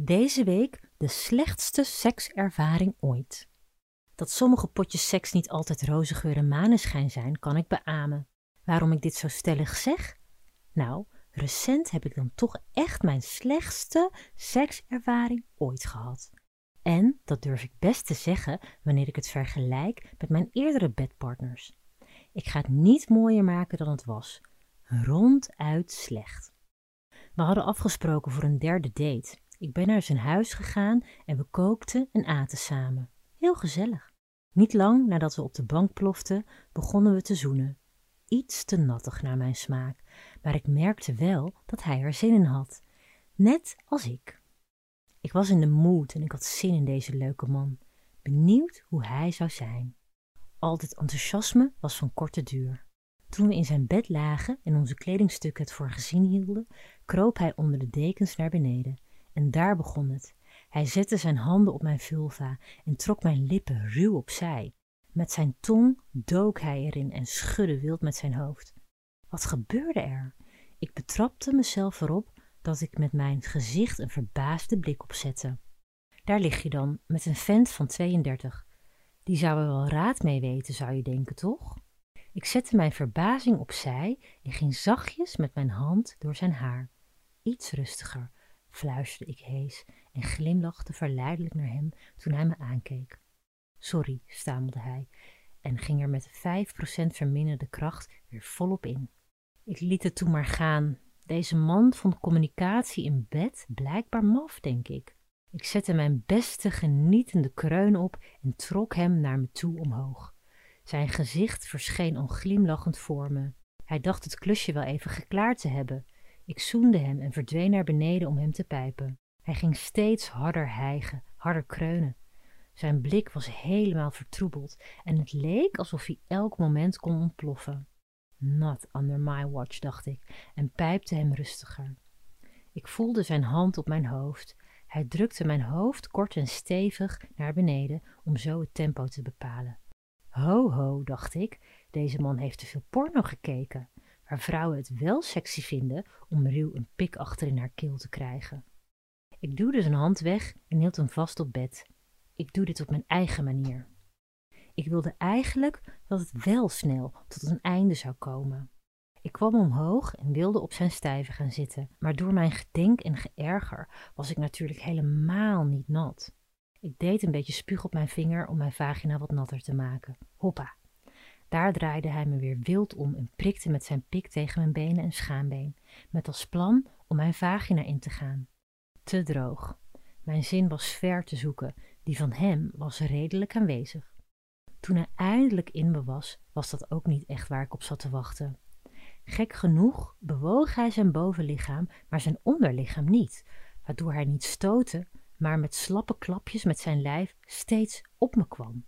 Deze week de slechtste sekservaring ooit. Dat sommige potjes seks niet altijd roze geur en maneschijn zijn, kan ik beamen. Waarom ik dit zo stellig zeg? Nou, recent heb ik dan toch echt mijn slechtste sekservaring ooit gehad. En dat durf ik best te zeggen wanneer ik het vergelijk met mijn eerdere bedpartners. Ik ga het niet mooier maken dan het was. Ronduit slecht. We hadden afgesproken voor een derde date. Ik ben naar zijn huis gegaan en we kookten en aten samen. Heel gezellig. Niet lang nadat we op de bank ploften, begonnen we te zoenen. Iets te nattig naar mijn smaak, maar ik merkte wel dat hij er zin in had. Net als ik. Ik was in de mood en ik had zin in deze leuke man. Benieuwd hoe hij zou zijn. Al dit enthousiasme was van korte duur. Toen we in zijn bed lagen en onze kledingstukken het voor gezien hielden, kroop hij onder de dekens naar beneden. En daar begon het. Hij zette zijn handen op mijn vulva en trok mijn lippen ruw opzij. Met zijn tong dook hij erin en schudde wild met zijn hoofd. Wat gebeurde er? Ik betrapte mezelf erop dat ik met mijn gezicht een verbaasde blik opzette. Daar lig je dan, met een vent van 32. Die zou er wel raad mee weten, zou je denken, toch? Ik zette mijn verbazing opzij en ging zachtjes met mijn hand door zijn haar. Iets rustiger, fluisterde ik hees en glimlachte verleidelijk naar hem toen hij me aankeek. Sorry, stamelde hij en ging er met vijf procent verminderde kracht weer volop in. Ik liet het toen maar gaan. Deze man vond communicatie in bed blijkbaar maf, denk ik. Ik zette mijn beste genietende kreun op en trok hem naar me toe omhoog. Zijn gezicht verscheen onglimlachend voor me. Hij dacht het klusje wel even geklaard te hebben. Ik zoende hem en verdween naar beneden om hem te pijpen. Hij ging steeds harder hijgen, harder kreunen. Zijn blik was helemaal vertroebeld en het leek alsof hij elk moment kon ontploffen. Not under my watch, dacht ik en pijpte hem rustiger. Ik voelde zijn hand op mijn hoofd. Hij drukte mijn hoofd kort en stevig naar beneden om zo het tempo te bepalen. Ho, ho, dacht ik, deze man heeft te veel porno gekeken, waar vrouwen het wel sexy vinden om ruw een pik achter in haar keel te krijgen. Ik duwde zijn hand weg en hield hem vast op bed. Ik doe dit op mijn eigen manier. Ik wilde eigenlijk dat het wel snel tot een einde zou komen. Ik kwam omhoog en wilde op zijn stijve gaan zitten, maar door mijn gedenk en geërger was ik natuurlijk helemaal niet nat. Ik deed een beetje spuug op mijn vinger om mijn vagina wat natter te maken. Hoppa. Daar draaide hij me weer wild om en prikte met zijn pik tegen mijn benen en schaambeen, met als plan om mijn vagina in te gaan. Te droog. Mijn zin was ver te zoeken, die van hem was redelijk aanwezig. Toen hij eindelijk in me was, was dat ook niet echt waar ik op zat te wachten. Gek genoeg bewoog hij zijn bovenlichaam, maar zijn onderlichaam niet, waardoor hij niet stootte, maar met slappe klapjes met zijn lijf steeds op me kwam.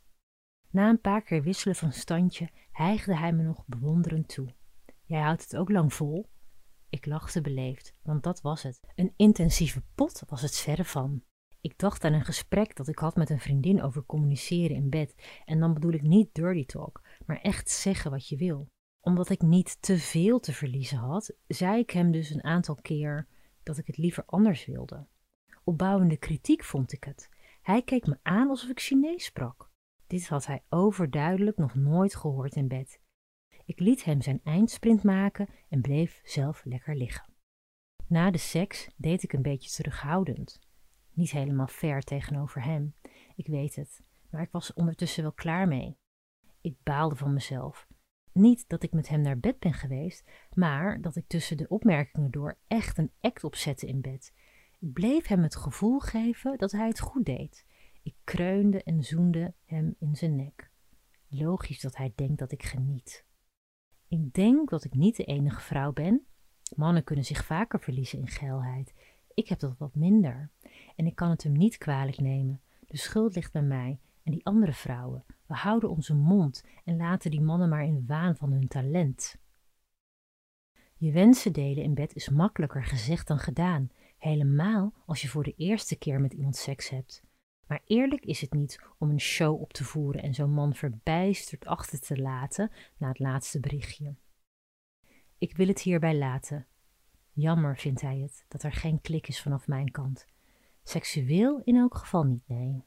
Na een paar keer wisselen van standje hijgde hij me nog bewonderend toe. Jij houdt het ook lang vol? Ik lachte beleefd, want dat was het. Een intensieve pot was het verre van. Ik dacht aan een gesprek dat ik had met een vriendin over communiceren in bed. En dan bedoel ik niet dirty talk, maar echt zeggen wat je wil. Omdat ik niet te veel te verliezen had, zei ik hem dus een aantal keer dat ik het liever anders wilde. Opbouwende kritiek vond ik het. Hij keek me aan alsof ik Chinees sprak. Dit had hij overduidelijk nog nooit gehoord in bed. Ik liet hem zijn eindsprint maken en bleef zelf lekker liggen. Na de seks deed ik een beetje terughoudend. Niet helemaal fair tegenover hem, ik weet het, maar ik was ondertussen wel klaar mee. Ik baalde van mezelf. Niet dat ik met hem naar bed ben geweest, maar dat ik tussen de opmerkingen door echt een act opzette in bed. Ik bleef hem het gevoel geven dat hij het goed deed. Ik kreunde en zoende hem in zijn nek. Logisch dat hij denkt dat ik geniet. Ik denk dat ik niet de enige vrouw ben. Mannen kunnen zich vaker verliezen in geilheid. Ik heb dat wat minder. En ik kan het hem niet kwalijk nemen. De schuld ligt bij mij en die andere vrouwen. We houden onze mond en laten die mannen maar in waan van hun talent. Je wensen delen in bed is makkelijker gezegd dan gedaan, helemaal als je voor de eerste keer met iemand seks hebt. Maar eerlijk is het niet om een show op te voeren en zo'n man verbijsterd achter te laten na het laatste berichtje. Ik wil het hierbij laten. Jammer vindt hij het dat er geen klik is vanaf mijn kant. Seksueel in elk geval niet, nee.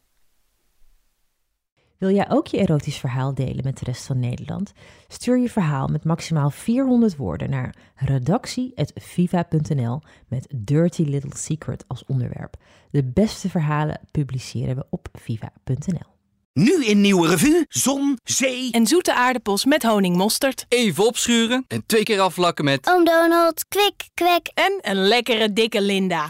Wil jij ook je erotisch verhaal delen met de rest van Nederland? Stuur je verhaal met maximaal 400 woorden naar redactie.viva.nl met Dirty Little Secret als onderwerp. De beste verhalen publiceren we op viva.nl. Nu in Nieuwe Revue, zon, zee... En zoete aardappels met honingmosterd. Even opschuren en twee keer afvlakken met... Oom Donald, kwik. En een lekkere dikke Linda.